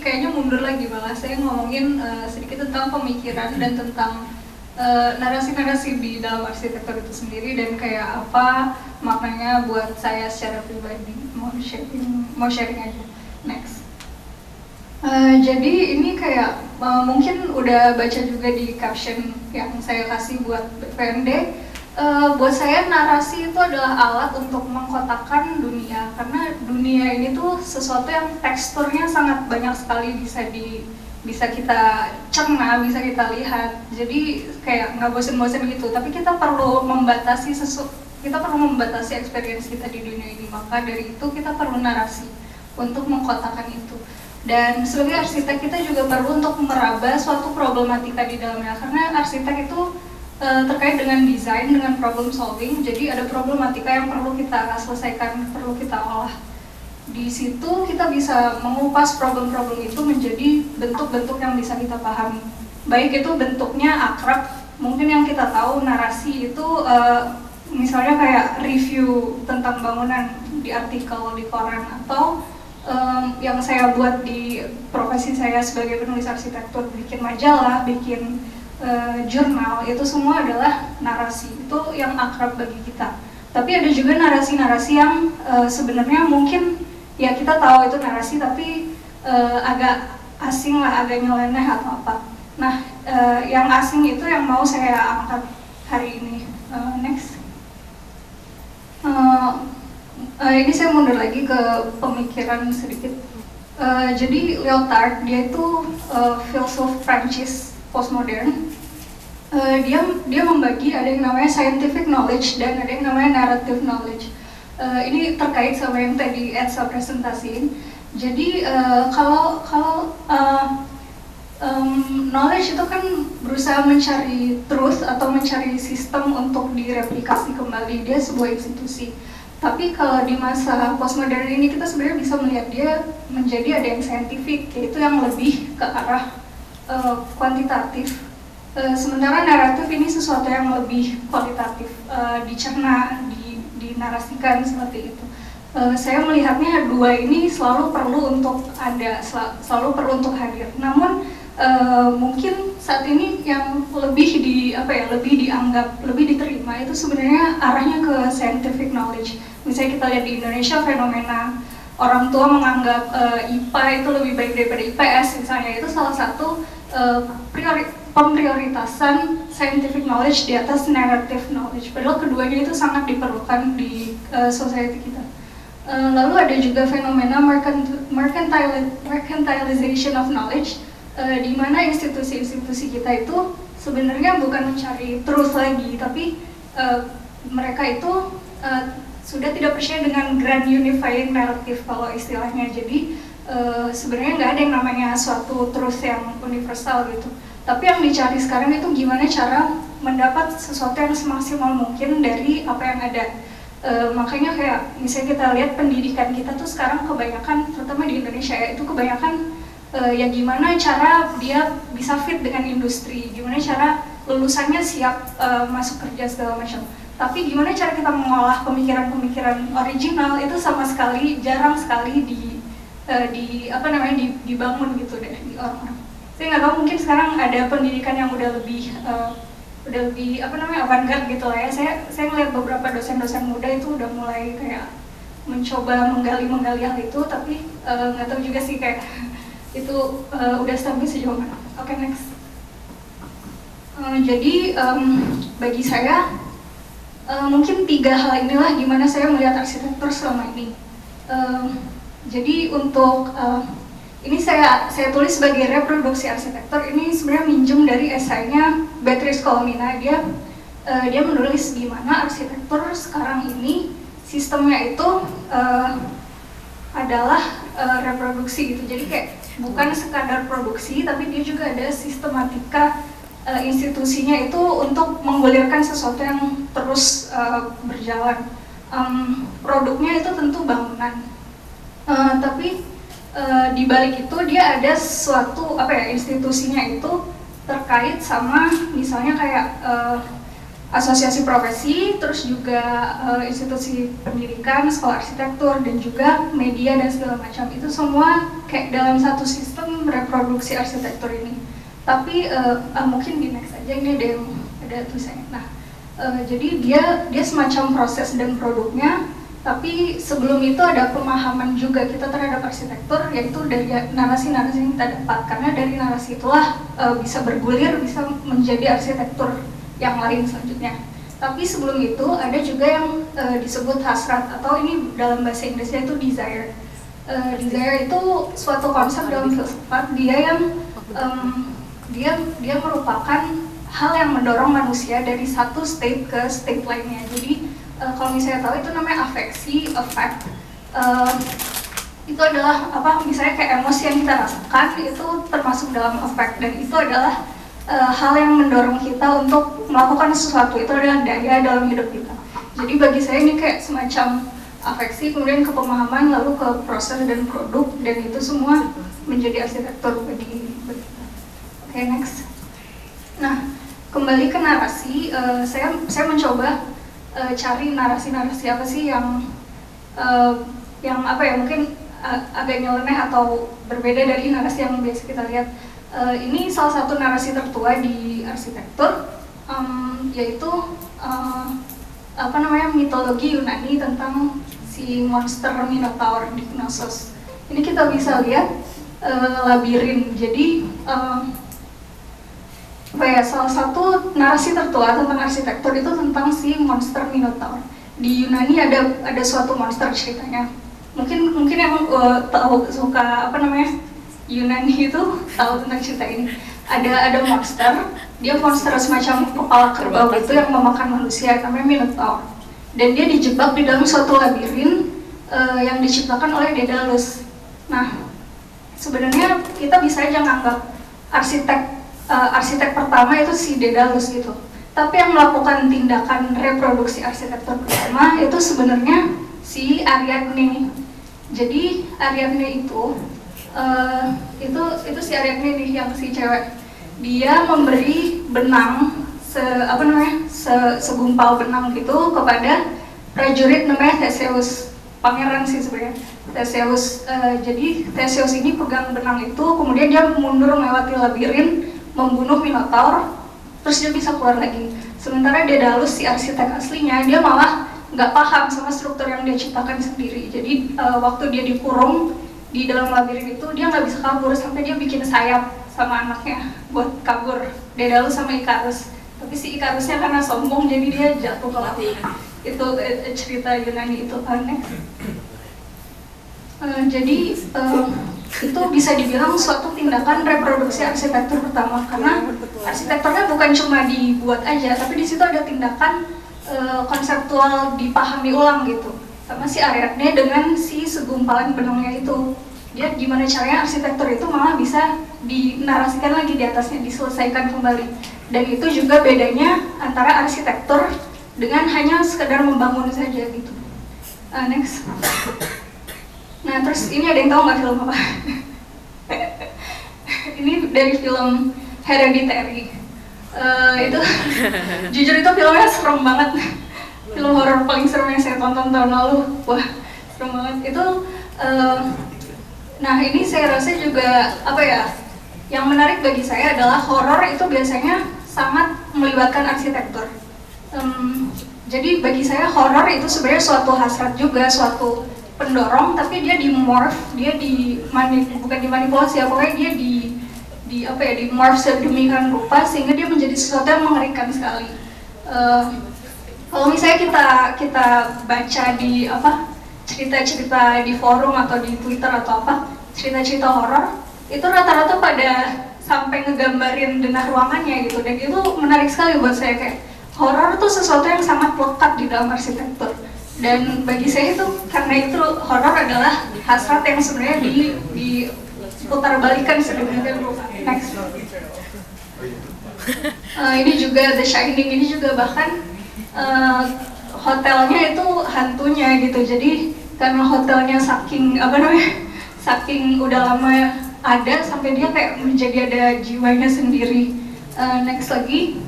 kayaknya mundur lagi malah. Saya ngomongin uh, sedikit tentang pemikiran dan tentang eh, narasi-narasi uh, di dalam arsitektur itu sendiri dan kayak apa maknanya buat saya secara pribadi. Mau sharing mau sharing aja. Next. Uh, jadi ini kayak uh, mungkin udah baca juga di caption yang saya kasih buat PMD uh, buat saya narasi itu adalah alat untuk mengkotakkan dunia karena dunia ini tuh sesuatu yang teksturnya sangat banyak sekali bisa di bisa kita cerna, bisa kita lihat. Jadi kayak nggak bosen-bosen gitu. Tapi kita perlu membatasi sesu kita perlu membatasi experience kita di dunia ini. Maka dari itu kita perlu narasi untuk mengkotakkan itu. Dan sebagai arsitek kita juga perlu untuk meraba suatu problematika di dalamnya karena arsitek itu uh, terkait dengan desain, dengan problem solving. Jadi ada problematika yang perlu kita selesaikan, perlu kita olah. Di situ kita bisa mengupas problem-problem itu menjadi bentuk-bentuk yang bisa kita pahami. Baik itu bentuknya akrab, mungkin yang kita tahu narasi itu uh, misalnya kayak review tentang bangunan di artikel di koran atau um, yang saya buat di profesi saya sebagai penulis arsitektur bikin majalah, bikin uh, jurnal itu semua adalah narasi itu yang akrab bagi kita. Tapi ada juga narasi-narasi yang uh, sebenarnya mungkin ya kita tahu itu narasi tapi uh, agak asing lah, agak nyeleneh atau apa. Nah, uh, yang asing itu yang mau saya angkat hari ini. Uh, next. Uh, uh, ini saya mundur lagi ke pemikiran sedikit. Uh, jadi Lyotard dia itu uh, filsuf Prancis postmodern uh, dia dia membagi ada yang namanya scientific knowledge dan ada yang namanya narrative knowledge. Uh, ini terkait sama yang tadi Edsa presentasiin jadi uh, kalau kalau uh, um, knowledge itu kan berusaha mencari truth atau mencari sistem untuk direplikasi kembali dia sebuah institusi. Tapi kalau di masa postmodern ini kita sebenarnya bisa melihat dia menjadi ada yang saintifik yaitu yang lebih ke arah uh, kuantitatif. Uh, sementara naratif ini sesuatu yang lebih kualitatif uh, dicerna di, dinarasikan seperti itu. Uh, saya melihatnya dua ini selalu perlu untuk ada sel selalu perlu untuk hadir. Namun uh, mungkin saat ini yang lebih di apa ya lebih dianggap lebih diterima itu sebenarnya arahnya ke scientific knowledge. Misalnya kita lihat di Indonesia fenomena orang tua menganggap uh, IPA itu lebih baik daripada IPS misalnya itu salah satu priori, pemprioritasan scientific knowledge di atas narrative knowledge. Padahal keduanya itu sangat diperlukan di uh, society kita. Uh, lalu ada juga fenomena mercantile, mercantilization of knowledge, di mana institusi-institusi kita itu sebenarnya bukan mencari truth lagi, tapi mereka itu sudah tidak percaya dengan grand unifying narrative kalau istilahnya. Jadi uh, sebenarnya nggak ada yang namanya suatu truth yang universal gitu. Tapi yang dicari sekarang itu gimana cara mendapat sesuatu yang semaksimal mungkin dari apa yang ada. Uh, makanya kayak misalnya kita lihat pendidikan kita tuh sekarang kebanyakan, terutama di Indonesia ya, itu kebanyakan uh, ya gimana cara dia bisa fit dengan industri, gimana cara lulusannya siap uh, masuk kerja segala macam. Tapi gimana cara kita mengolah pemikiran-pemikiran original itu sama sekali jarang sekali di uh, di apa namanya di, dibangun gitu deh di orang-orang. Saya nggak tahu mungkin sekarang ada pendidikan yang udah lebih uh, udah lebih apa namanya avantgarde gitu lah ya. Saya saya ngeliat beberapa dosen-dosen muda itu udah mulai kayak mencoba menggali-menggali hal itu, tapi eh, nggak uh, tahu juga sih kayak itu uh, udah sampai sejauh mana. Oke okay, next. Uh, jadi um, bagi saya uh, mungkin tiga hal inilah gimana saya melihat arsitektur selama ini. Uh, jadi untuk uh, ini saya saya tulis sebagai reproduksi arsitektur ini sebenarnya minjem dari esainya Beatrice Colomina. Dia uh, dia menulis gimana arsitektur sekarang ini sistemnya itu uh, adalah uh, reproduksi gitu. Jadi kayak bukan sekadar produksi tapi dia juga ada sistematika uh, institusinya itu untuk menggulirkan sesuatu yang terus uh, berjalan. Um, produknya itu tentu bangunan uh, tapi uh, di balik itu dia ada suatu apa ya institusinya itu terkait sama misalnya kayak uh, asosiasi profesi, terus juga uh, institusi pendidikan, sekolah arsitektur dan juga media dan segala macam itu semua kayak dalam satu sistem reproduksi arsitektur ini. Tapi uh, uh, mungkin di next aja ini ada yang ada tulisannya. Nah, uh, jadi dia dia semacam proses dan produknya tapi sebelum itu ada pemahaman juga kita terhadap arsitektur yaitu dari narasi-narasi yang kita dapat. Karena dari narasi itulah e, bisa bergulir bisa menjadi arsitektur yang lain selanjutnya. Tapi sebelum itu ada juga yang e, disebut hasrat atau ini dalam bahasa Inggrisnya itu desire. E, desire itu suatu konsep dalam filsafat. Dia yang um, dia dia merupakan hal yang mendorong manusia dari satu state ke state lainnya. Jadi uh, kalau misalnya tahu itu namanya afeksi, affect. Uh, itu adalah apa misalnya kayak emosi yang kita rasakan itu termasuk dalam affect dan itu adalah uh, hal yang mendorong kita untuk melakukan sesuatu itu adalah daya dalam hidup kita. Jadi bagi saya ini kayak semacam afeksi kemudian ke pemahaman lalu ke proses dan produk dan itu semua menjadi arsitektur bagi. Oke okay, next. Nah kembali ke narasi, uh, saya saya mencoba uh, cari narasi-narasi apa sih yang uh, yang apa ya mungkin uh, agak nyeleneh atau berbeda dari narasi yang biasa kita lihat. Uh, ini salah satu narasi tertua di arsitektur, um, yaitu uh, apa namanya mitologi Yunani tentang si monster Minotaur di Knossos. Ini kita bisa lihat uh, labirin. Jadi uh, apa ya salah satu narasi tertua tentang arsitektur itu tentang si monster Minotaur. Di Yunani ada ada suatu monster ceritanya. Mungkin mungkin yang uh, tahu suka apa namanya Yunani itu tahu tentang cerita ini. Ada ada monster dia monster semacam kepala kerbau itu yang memakan manusia namanya Minotaur. Dan dia dijebak di dalam suatu labirin uh, yang diciptakan oleh Daedalus nah sebenarnya kita bisa aja nganggap arsitek uh, arsitek pertama itu si Dedalus gitu. Tapi yang melakukan tindakan reproduksi arsitektur pertama itu sebenarnya si Ariadne. Jadi Ariadne itu uh, itu itu si Ariadne nih yang si cewek. Dia memberi benang se apa namanya se, segumpal benang gitu kepada prajurit namanya Theseus pangeran sih sebenarnya Theseus uh, jadi Theseus ini pegang benang itu kemudian dia mundur melewati labirin membunuh Minotaur terus dia bisa keluar lagi. Sementara Daedalus si arsitek aslinya dia malah nggak paham sama struktur yang dia ciptakan sendiri. Jadi uh, waktu dia dikurung di dalam labirin itu dia nggak bisa kabur sampai dia bikin sayap sama anaknya buat kabur. Daedalus sama Icarus tapi si Icarusnya karena sombong jadi dia jatuh ke laut itu uh, cerita Yunani itu aneh uh, jadi uh, itu bisa dibilang suatu tindakan reproduksi arsitektur pertama karena arsitekturnya bukan cuma dibuat aja tapi di situ ada tindakan e, konseptual dipahami ulang gitu. Sama si Ariadne dengan si segumpalan benangnya itu. Dia gimana caranya arsitektur itu malah bisa dinarasikan lagi di atasnya diselesaikan kembali. Dan itu juga bedanya antara arsitektur dengan hanya sekedar membangun saja gitu. Uh, next Nah terus ini ada yang tahu nggak film apa? ini dari film Hereditary. Uh, itu jujur itu filmnya serem banget. Film horor paling serem yang saya tonton tahun lalu. Wah serem banget. Itu uh, nah ini saya rasa juga apa ya? Yang menarik bagi saya adalah horor itu biasanya sangat melibatkan arsitektur. Um, jadi bagi saya horor itu sebenarnya suatu hasrat juga, suatu pendorong tapi dia di morph dia di bukan dimanipulasi ya pokoknya dia di di apa ya di morph sedemikian rupa sehingga dia menjadi sesuatu yang mengerikan sekali. Uh, kalau misalnya kita kita baca di apa cerita-cerita di forum atau di twitter atau apa cerita-cerita horor itu rata-rata pada sampai ngegambarin denah ruangannya gitu. Dan itu menarik sekali buat saya kayak horor itu sesuatu yang sangat lekat di dalam arsitektur dan bagi saya itu karena itu horor adalah hasrat yang sebenarnya di di putar balikan sebenarnya next. Uh, ini juga The Shining ini juga bahkan uh, hotelnya itu hantunya gitu. Jadi karena hotelnya saking apa namanya saking udah lama ada sampai dia kayak menjadi ada jiwanya sendiri. Uh, next lagi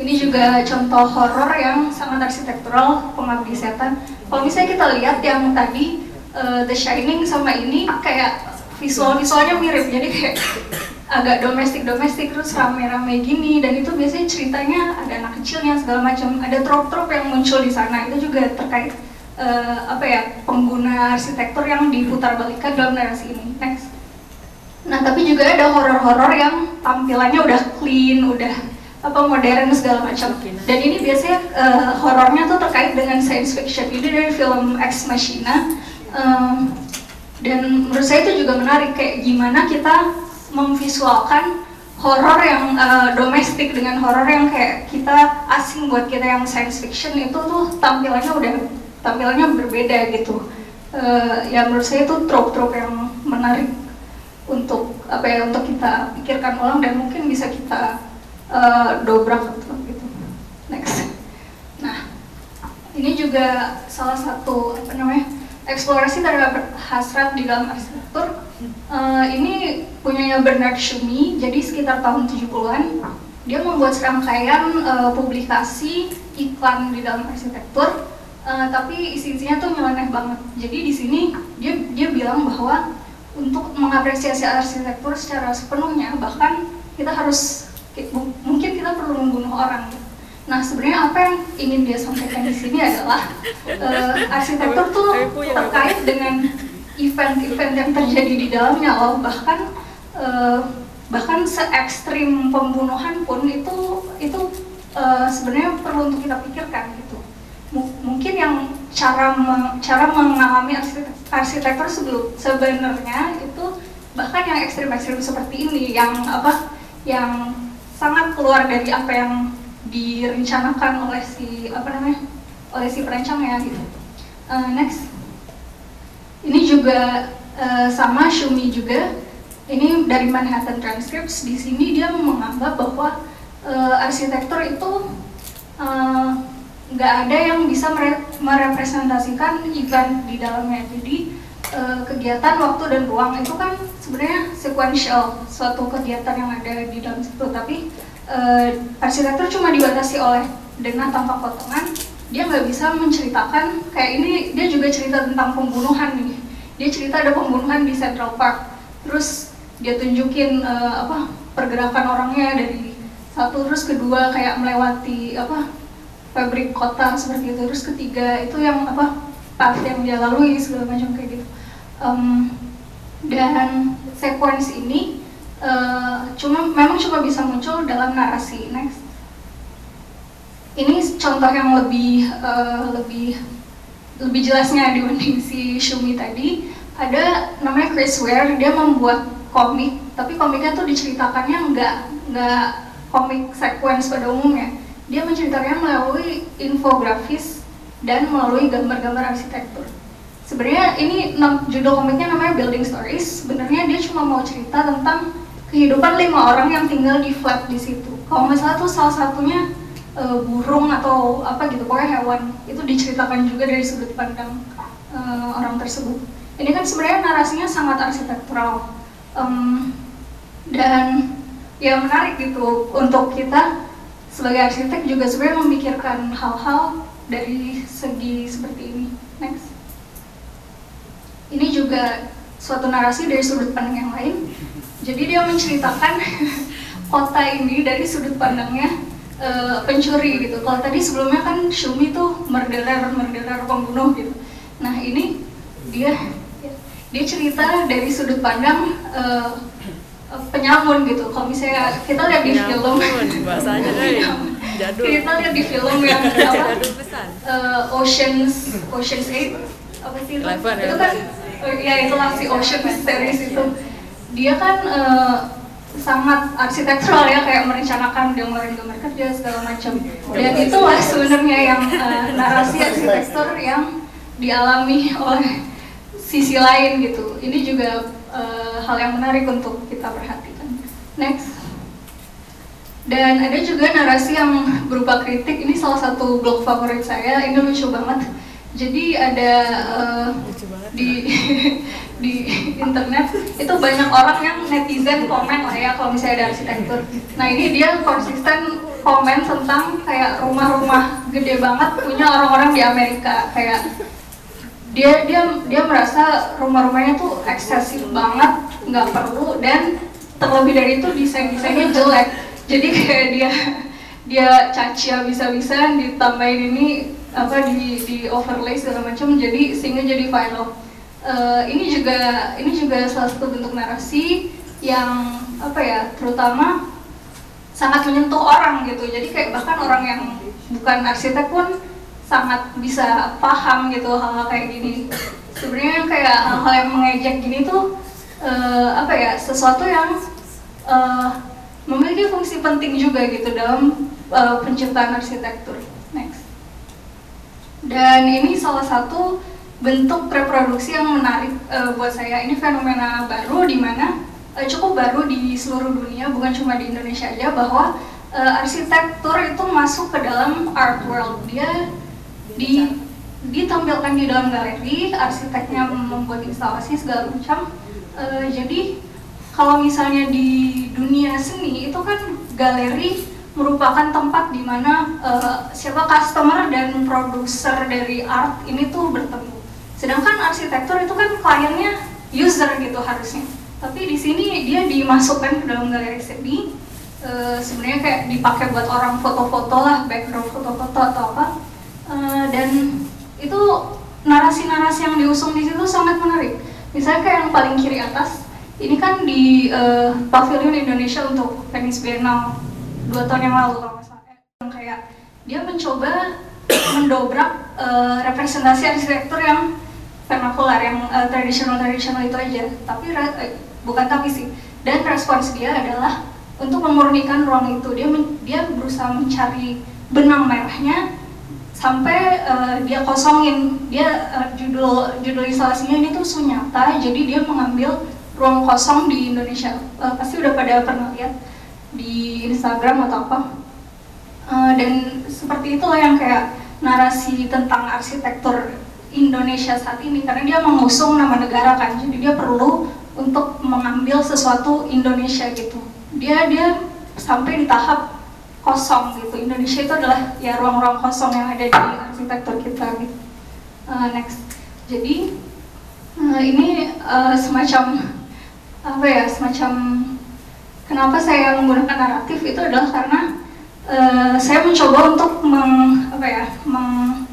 ini juga contoh horor yang sangat arsitektural, pengabdi setan. Kalau misalnya kita lihat yang tadi uh, The Shining sama ini kayak visual visualnya mirip. Jadi kayak agak domestik domestik terus rame-rame gini. Dan itu biasanya ceritanya ada anak kecilnya segala macam. Ada trop-trop yang muncul di sana. Itu juga terkait uh, apa ya pengguna arsitektur yang diputar balikan dalam narasi ini. Next. Nah tapi juga ada horor-horor yang tampilannya udah clean udah apa modern segala macam. Dan ini biasanya uh, horornya tuh terkait dengan science fiction. Ini dari film Ex Machina. Um, dan menurut saya itu juga menarik kayak gimana kita memvisualkan horor yang uh, domestik dengan horor yang kayak kita asing buat kita yang science fiction itu tuh tampilannya udah tampilannya berbeda gitu. Uh, ya menurut saya itu trope-trope yang menarik untuk apa ya untuk kita pikirkan ulang dan mungkin bisa kita uh, dobrak gitu. Next. Nah ini juga salah satu apa namanya eksplorasi terhadap hasrat di dalam arsitektur. Uh, ini punyanya Bernard Schumi, jadi sekitar tahun 70-an dia membuat serangkaian uh, publikasi iklan di dalam arsitektur, uh, tapi isi-isinya tuh nyeleneh banget. Jadi di sini dia dia bilang bahwa untuk mengapresiasi arsitektur secara sepenuhnya, bahkan kita harus mungkin kita perlu membunuh orang. Nah sebenarnya apa yang ingin dia sampaikan di sini adalah uh, arsitektur tuh terkait dengan event-event yang terjadi di dalamnya loh. Bahkan uh, bahkan se ekstrim pembunuhan pun itu itu uh, sebenarnya perlu untuk kita pikirkan gitu. M mungkin yang cara me cara mengalami arsitektur, arsitektur sebelum sebenarnya itu bahkan yang ekstrim-ekstrim seperti ini yang apa yang sangat keluar dari apa yang direncanakan oleh si apa namanya oleh si perancangnya gitu uh, next ini juga uh, sama Shumi juga. Ini dari Manhattan Transcripts. Di sini dia menganggap bahwa uh, arsitektur itu nggak uh, ada yang bisa mere merepresentasikan event di dalamnya. Jadi uh, kegiatan waktu dan ruang itu kan sebenarnya sequential suatu kegiatan yang ada di dalam situ. Tapi uh, arsitektur cuma dibatasi oleh dengan tanpa potongan. Dia nggak bisa menceritakan kayak ini dia juga cerita tentang pembunuhan nih. Dia cerita ada pembunuhan di Central Park. Terus dia tunjukin uh, apa pergerakan orangnya dari satu terus kedua kayak melewati apa pabrik kota seperti itu. Terus ketiga itu yang apa path yang dia lalui segala macam kayak gitu. Um, dan sequence ini uh, cuma memang cuma bisa muncul dalam narasi. Next. Ini contoh yang lebih uh, lebih lebih jelasnya dibanding si Shumi tadi. Ada namanya Chris Ware dia membuat komik tapi komiknya tuh diceritakannya nggak nggak komik sequence pada umumnya. Dia menceritakannya melalui infografis dan melalui gambar-gambar arsitektur sebenarnya ini judul komiknya namanya Building Stories. Sebenarnya dia cuma mau cerita tentang kehidupan lima orang yang tinggal di flat di situ. Kalau salah tuh salah satunya uh, burung atau apa gitu pokoknya hewan. Itu diceritakan juga dari sudut pandang uh, orang tersebut. Ini kan sebenarnya narasinya sangat arsitektural um, dan ya menarik gitu. Untuk kita sebagai arsitek juga sebenarnya memikirkan hal-hal dari segi seperti ini. Next ini juga suatu narasi dari sudut pandang yang lain jadi dia menceritakan kota ini dari sudut pandangnya uh, pencuri gitu. Kalau tadi sebelumnya kan Shumi tuh murderer, murderer pembunuh gitu. Nah ini dia dia cerita dari sudut pandang uh, penyamun gitu. Kalau misalnya kita lihat di film, bahasanya jadul. Kita lihat di film yang apa? Uh, Oceans, Oceans Eight apa sih itu? Eleven, itu kan, ya itulah si Oceans series itu. Dia kan uh, sangat arsitektural ya kayak merencanakan dia ngeluarin gambar kerja segala macam. Dan itulah sebenarnya yang uh, narasi arsitektur yang dialami oleh sisi lain gitu. Ini juga uh, hal yang menarik untuk kita perhatikan. Next. Dan ada juga narasi yang berupa kritik. Ini salah satu blog favorit saya. Ini lucu banget jadi ada uh, di di internet itu banyak orang yang netizen komen lah ya kalau misalnya ada arsitektur. Nah ini dia konsisten komen tentang kayak rumah-rumah gede banget punya orang-orang di Amerika. Kayak dia dia dia merasa rumah-rumahnya tuh eksesif banget nggak perlu dan terlebih dari itu desain desainnya jelek. Jadi kayak dia dia caci habis-habisan ditambahin ini apa di di overlay segala macam jadi sehingga jadi viral. Uh, ini juga ini juga salah satu bentuk narasi yang apa ya terutama sangat menyentuh orang gitu. Jadi kayak bahkan orang yang bukan arsitek pun sangat bisa paham gitu hal-hal kayak gini. Sebenarnya kayak hal-hal yang mengejek gini tuh uh, apa ya sesuatu yang uh, memiliki fungsi penting juga gitu dalam uh, penciptaan arsitektur dan ini salah satu bentuk reproduksi yang menarik uh, buat saya. Ini fenomena baru di mana uh, cukup baru di seluruh dunia bukan cuma di Indonesia aja bahwa uh, arsitektur itu masuk ke dalam art world. Dia di ditampilkan di dalam galeri arsiteknya membuat instalasi segala macam. Uh, jadi kalau misalnya di dunia seni itu kan galeri merupakan tempat di mana uh, siapa customer dan produser dari art ini tuh bertemu Sedangkan arsitektur itu kan kliennya user gitu harusnya. Tapi di sini dia dimasukkan ke dalam galeri seni. E, sebenarnya kayak dipakai buat orang foto-foto lah, background foto-foto atau apa. E, dan itu narasi-narasi yang diusung di situ sangat menarik. Misalnya kayak yang paling kiri atas, ini kan di e, Pavilion Indonesia untuk Venice Biennale dua tahun yang lalu kalau nggak salah. Yang kayak dia mencoba mendobrak e, representasi arsitektur yang vernakular yang uh, tradisional tradisional itu aja. Tapi uh, bukan tapi sih. Dan respons dia adalah untuk memurnikan ruang itu. Dia dia berusaha mencari benang merahnya sampai uh, dia kosongin. Dia uh, judul judul instalasinya ini tuh sunyata. Jadi dia mengambil ruang kosong di Indonesia. Uh, pasti udah pada pernah lihat di Instagram atau apa. Uh, dan seperti itulah yang kayak narasi tentang arsitektur Indonesia saat ini karena dia mengusung nama negara kan jadi dia perlu untuk mengambil sesuatu Indonesia gitu. Dia dia sampai di tahap kosong gitu. Indonesia itu adalah ya ruang-ruang kosong yang ada di arsitektur kita gitu. Uh, next. Jadi uh, ini uh, semacam apa ya semacam kenapa saya menggunakan naratif itu adalah karena uh, saya mencoba untuk meng, apa ya meng,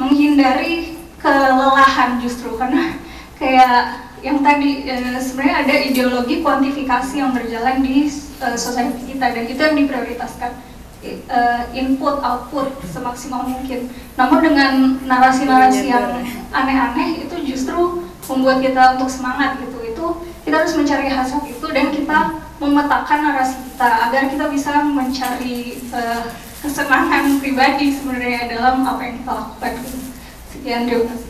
menghindari kelelahan justru karena kayak yang tadi e, sebenarnya ada ideologi kuantifikasi yang berjalan di e, society kita dan itu yang diprioritaskan e, input output semaksimal mungkin. Namun dengan narasi-narasi yang aneh-aneh itu justru membuat kita untuk semangat gitu. Itu kita harus mencari hasrat itu dan kita memetakan narasi kita agar kita bisa mencari e, kesenangan pribadi sebenarnya dalam apa yang kita lakukan. Sekian terima kasih.